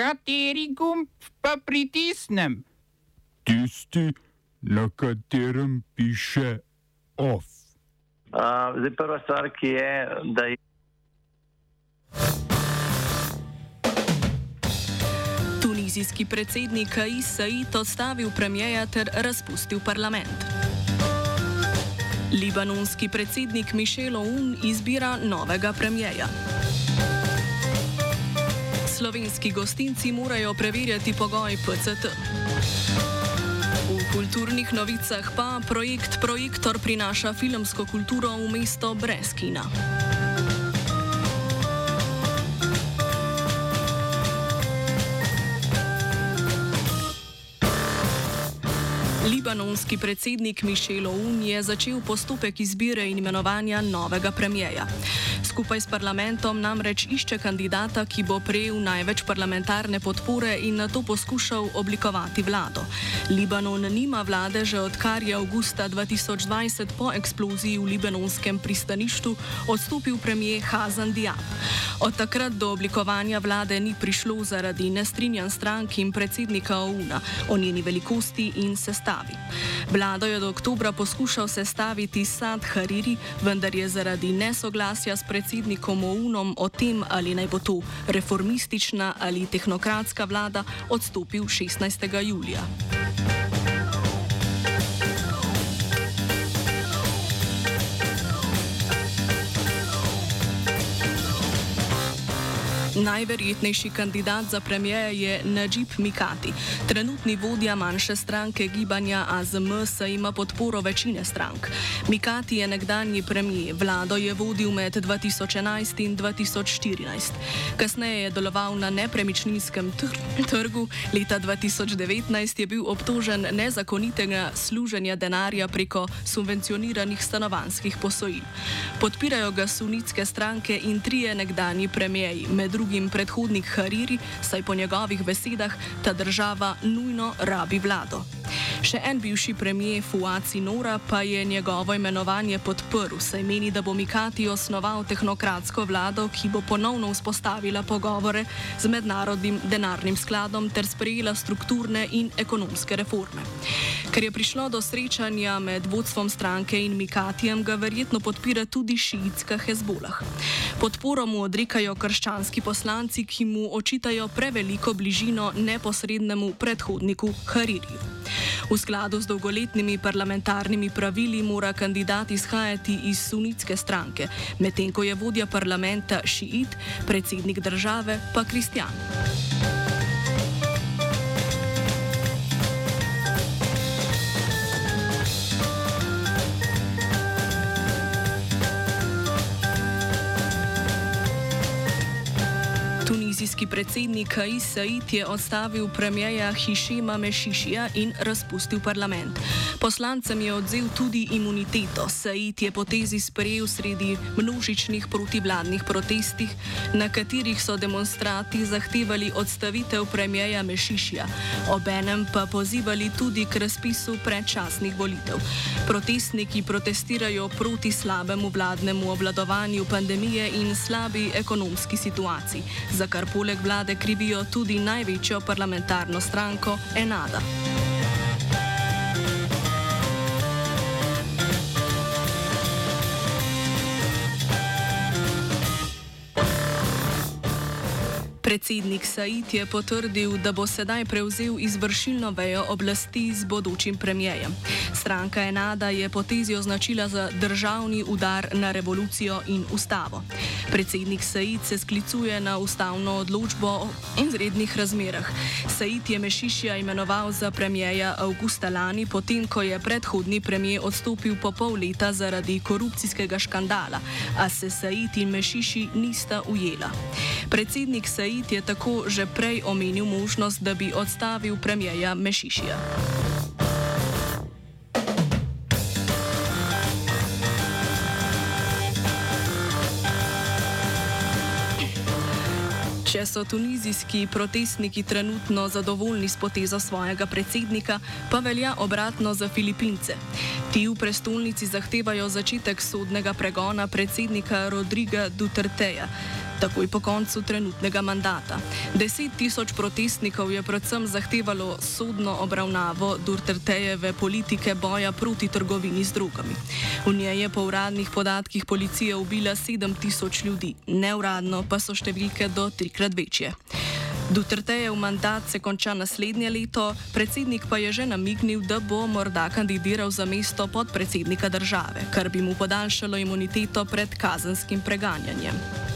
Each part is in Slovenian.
Kateri gumb pa pritisnem? Tisti, na katerem piše OF. Uh, zdaj, prva stvar, ki je, da je. Tunizijski predsednik Kais Said odstavil premijeja ter razpustil parlament. Libanonski predsednik Mišel Oun izbira novega premijeja. Slovenski gostinci morajo preverjati pogoj PCT. V kulturnih novicah pa projekt Projektor prinaša filmsko kulturo v mesto brez kina. Libanonski predsednik Mišel Oun je začel postopek izbire in imenovanja novega premijeja. Skupaj s parlamentom namreč išče kandidata, ki bo prejel največ parlamentarne podpore in na to poskušal oblikovati vlado. Libanon nima vlade že odkar je avgusta 2020 po eksploziji v libanonskem pristanišču odstopil premijer Hazan Diab. Od takrat do oblikovanja vlade ni prišlo zaradi nestrinjan strank in predsednika OUN-a o njeni velikosti in sestavi. Vlado je do oktobra poskušal sestaviti Sad Hariri, vendar je zaradi nesoglasja s predsednikom OUN-om o tem, ali naj bo to reformistična ali tehnokratska vlada, odstopil 16. julija. Najverjetnejši kandidat za premijeja je Najib Mikati. Trenutni vodja manjše stranke gibanja AZM se ima podporo večine strank. Mikati je nekdanji premijer, vlado je vodil med 2011 in 2014. Kasneje je deloval na nepremičninskem tr trgu, leta 2019 je bil obtožen nezakonitega služenja denarja preko subvencioniranih stanovanskih posojil. Podpirajo ga sunitske stranke in trije nekdanji premijeji, med drugim predhodnik Hariri, saj po njegovih besedah ta država nujno rabi vlado. Še en bivši premijer Fuaci Nora pa je njegovo imenovanje podprl, saj meni, da bo Mikati osnoval tehnokratsko vlado, ki bo ponovno vzpostavila pogovore z mednarodnim denarnim skladom ter sprejela strukturne in ekonomske reforme. Ker je prišlo do srečanja med vodstvom stranke in Mikatijem, ga verjetno podpira tudi šiitska Hezbolah. Podporo mu odrekajo krščanski poslanci, ki mu očitajo preveliko bližino neposrednemu predhodniku Haririju. V skladu z dolgoletnimi parlamentarnimi pravili mora kandidat izhajati iz sunitske stranke, medtem ko je vodja parlamenta šiit, predsednik države pa kristjan. Tunizijski predsednik Kais Said je odstavil premijeja Hišema Mešišija in razpustil parlament. Poslancem je odzel tudi imuniteto. Said je potezi sprejel sredi množičnih protivladnih protestih, na katerih so demonstranti zahtevali odstavitev premijeja Mešišija, obenem pa pozivali tudi k razpisu predčasnih volitev. Protestniki protestirajo proti slabemu vladnemu obladovanju pandemije in slabi ekonomski situaciji za kar poleg vlade krivijo tudi največjo parlamentarno stranko Enada. Predsednik Said je potrdil, da bo sedaj prevzel izvršilno vejo oblasti z bodočim premijejem. Stranka Enada je potezi označila za državni udar na revolucijo in ustavo. Predsednik Said se sklicuje na ustavno odločbo o izrednih razmerah. Said je Mešišija imenoval za premijeja avgusta lani, potem ko je predhodni premijer odstopil po pol leta zaradi korupcijskega škandala, a se Said in Mešiši nista ujela. Predsednik Said je tako že prej omenil možnost, da bi odstavil premijeja Mešišija. Če so tunizijski protestniki trenutno zadovoljni s potezo svojega predsednika, pa velja obratno za Filipince. Ti v prestolnici zahtevajo začetek sodnega pregona predsednika Rodriga Duterteja. Takoj po koncu trenutnega mandata. Deset tisoč protestnikov je predvsem zahtevalo sodno obravnavo Durtertejeve politike boja proti trgovini z drugami. V njej je po uradnih podatkih policija ubila 7000 ljudi, neuradno pa so številke do trikrat večje. Dutrtejev mandat se konča naslednje leto, predsednik pa je že namignil, da bo morda kandidiral za mesto podpredsednika države, kar bi mu podaljšalo imuniteto pred kazenskim preganjanjem.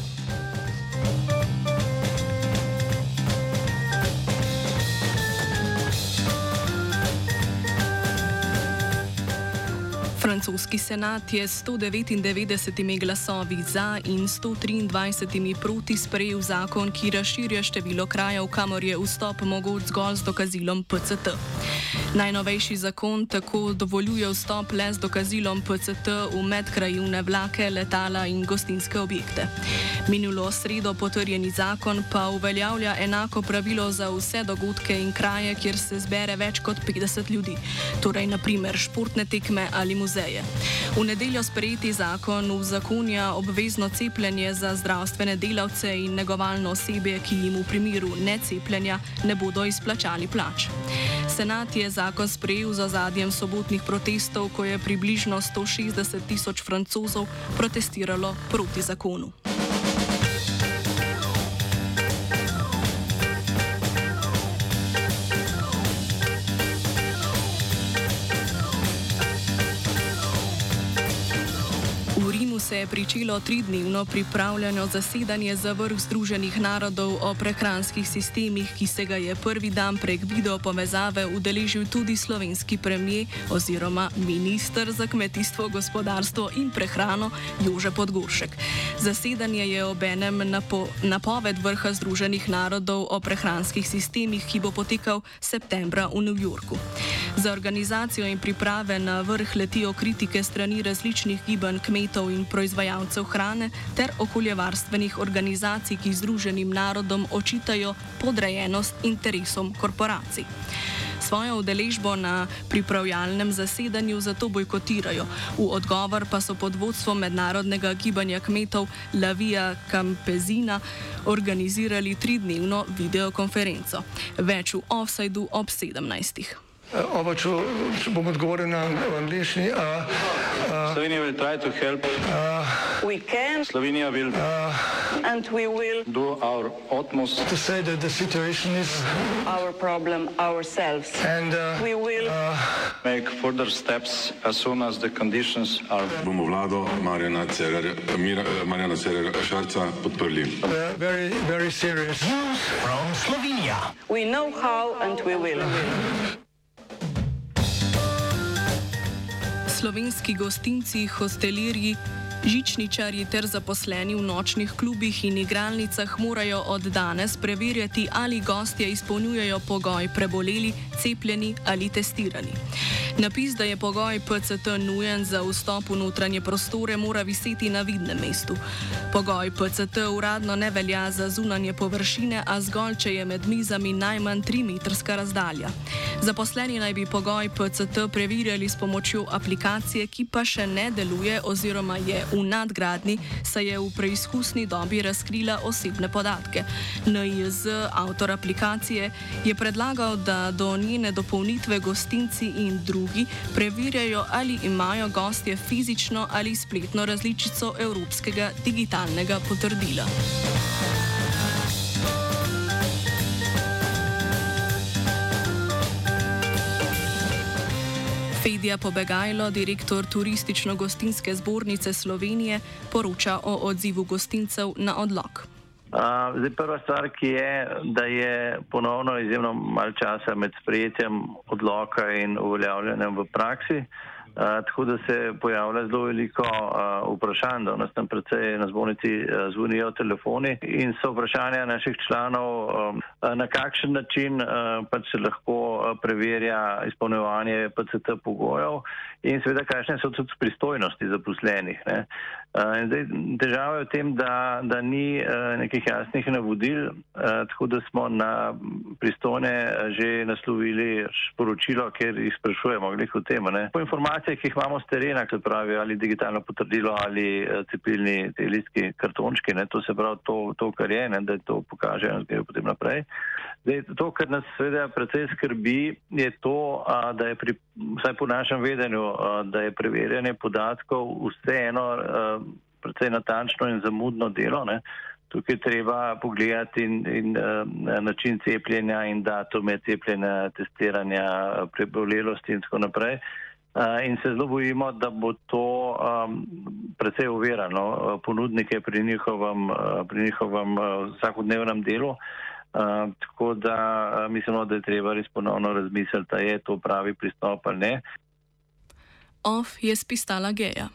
Francoski senat je s 199 glasovi za in 123 proti sprejel zakon, ki razširja število krajev, kamor je vstop mogoč zgolj z dokazilom PCT. Najnovejši zakon tako dovoljuje vstop le z dokazilom PCT v medkrajivne vlake, letala in gostinske objekte. Minulo sredo potrjeni zakon pa uveljavlja enako pravilo za vse dogodke in kraje, kjer se zbere več kot 50 ljudi, torej naprimer športne tekme ali muzeje. V nedeljo sprejeti zakon uzakonja obvezno cepljenje za zdravstvene delavce in negovalno osebje, ki jim v primeru necepljenja ne bodo izplačali plač. Senat je zakon sprejel za zadnjem sobotnih protestov, ko je približno 160 tisoč francozov protestiralo proti zakonu. Se je pričelo tridnevno pripravljeno zasedanje za vrh Združenih narodov o prehranskih sistemih, ki se ga je prvi dan prek video povezave udeležil tudi slovenski premijer oziroma minister za kmetijstvo, gospodarstvo in prehrano Jože Podgoršek. Zasedanje je obenem napo napoved vrha Združenih narodov o prehranskih sistemih, ki bo potekal septembra v New Yorku. Za organizacijo in priprave na vrh letijo kritike strani različnih gibanj kmetov in proizvajalcev hrane ter okoljevarstvenih organizacij, ki Združenim narodom očitajo podrejenost interesom korporacij. Svojo udeležbo na pripravljalnem zasedanju zato bojkotirajo. V odgovor pa so pod vodstvom mednarodnega gibanja kmetov Lavija Campesina organizirali tridnevno videokonferenco. Več v offsajdu ob 17. Oba, če, če bom odgovoril na angliški. Slovenija bo poskušala pomagati. Slovenija bo naredila naš utmost, da bo rekla, da je situacija naš problem, sami. In bomo naredili nadaljnje korake, as soon as the conditions are. Bomo vlado Marjana Cererja, Marjana Cererja Šarca podprli. Very, very serious. News from Slovenija. We know how and we will. Slovenski gostinci, hostelirji, žičničarji ter zaposleni v nočnih klubih in igralnicah morajo od danes preverjati, ali gostje izpolnjujejo pogoj preboleli, cepljeni ali testirani. Napis, da je pogoj PCT nujen za vstop v notranje prostore, mora viseti na vidnem mestu. Pogoj PCT uradno ne velja za zunanje površine, a zgolj, če je med mizami najmanj 3 metrska razdalja. Zaposleni naj bi pogoj PCT preverjali s pomočjo aplikacije, ki pa še ne deluje oziroma je v nadgradni, saj je v preizkusni dobi razkrila osebne podatke. NIZ, avtor aplikacije, je predlagal, da do njene dopolnitve gostinci in drugi drugi preverjajo, ali imajo gostje fizično ali spletno različico evropskega digitalnega potrdila. Fedja Pobegajlo, direktor Turistično-gostinske zbornice Slovenije, poroča o odzivu gostincev na odlog. Zdaj, prva stvar, ki je, da je ponovno izjemno malo časa med sprejetjem odloka in uveljavljanjem v praksi. Tako da se pojavlja zelo veliko uh, vprašanj, da nas tam predvsej na zbornici uh, zvonijo telefoni in so vprašanja naših članov, um, na kakšen način uh, pač se lahko preverja izpolnjevanje PCT pogojev in seveda kakšne so tudi pristojnosti zaposlenih. Uh, težava je v tem, da, da ni uh, nekih jasnih navodil, uh, tako da smo na pristojne že naslovili sporočilo, ker jih sprašujemo glih o tem. Ne. Po informaciji informacije, ki jih imamo z terena, kot pravijo, ali digitalno potrdilo ali uh, cepilni telitski kartončki, ne, to se pravi to, to kar je, ne, da to pokaže in gre potem naprej. Zdaj, to, kar nas seveda predvsej skrbi, je to, uh, da je pri, vsaj po našem vedenju, uh, da je preverjanje podatkov vseeno uh, predvsej natančno in zamudno delo. Ne. Tukaj treba pogledati in, in, uh, način cepljenja in datume cepljenja, testiranja, prebolelosti in tako naprej. Uh, in se zelo bojimo, da bo to um, precej uverano ponudnike pri njihovem, uh, pri njihovem vsakodnevnem delu. Uh, tako da mislimo, da je treba res ponovno razmisliti, da je to pravi pristop ali ne. Off je spistala geja.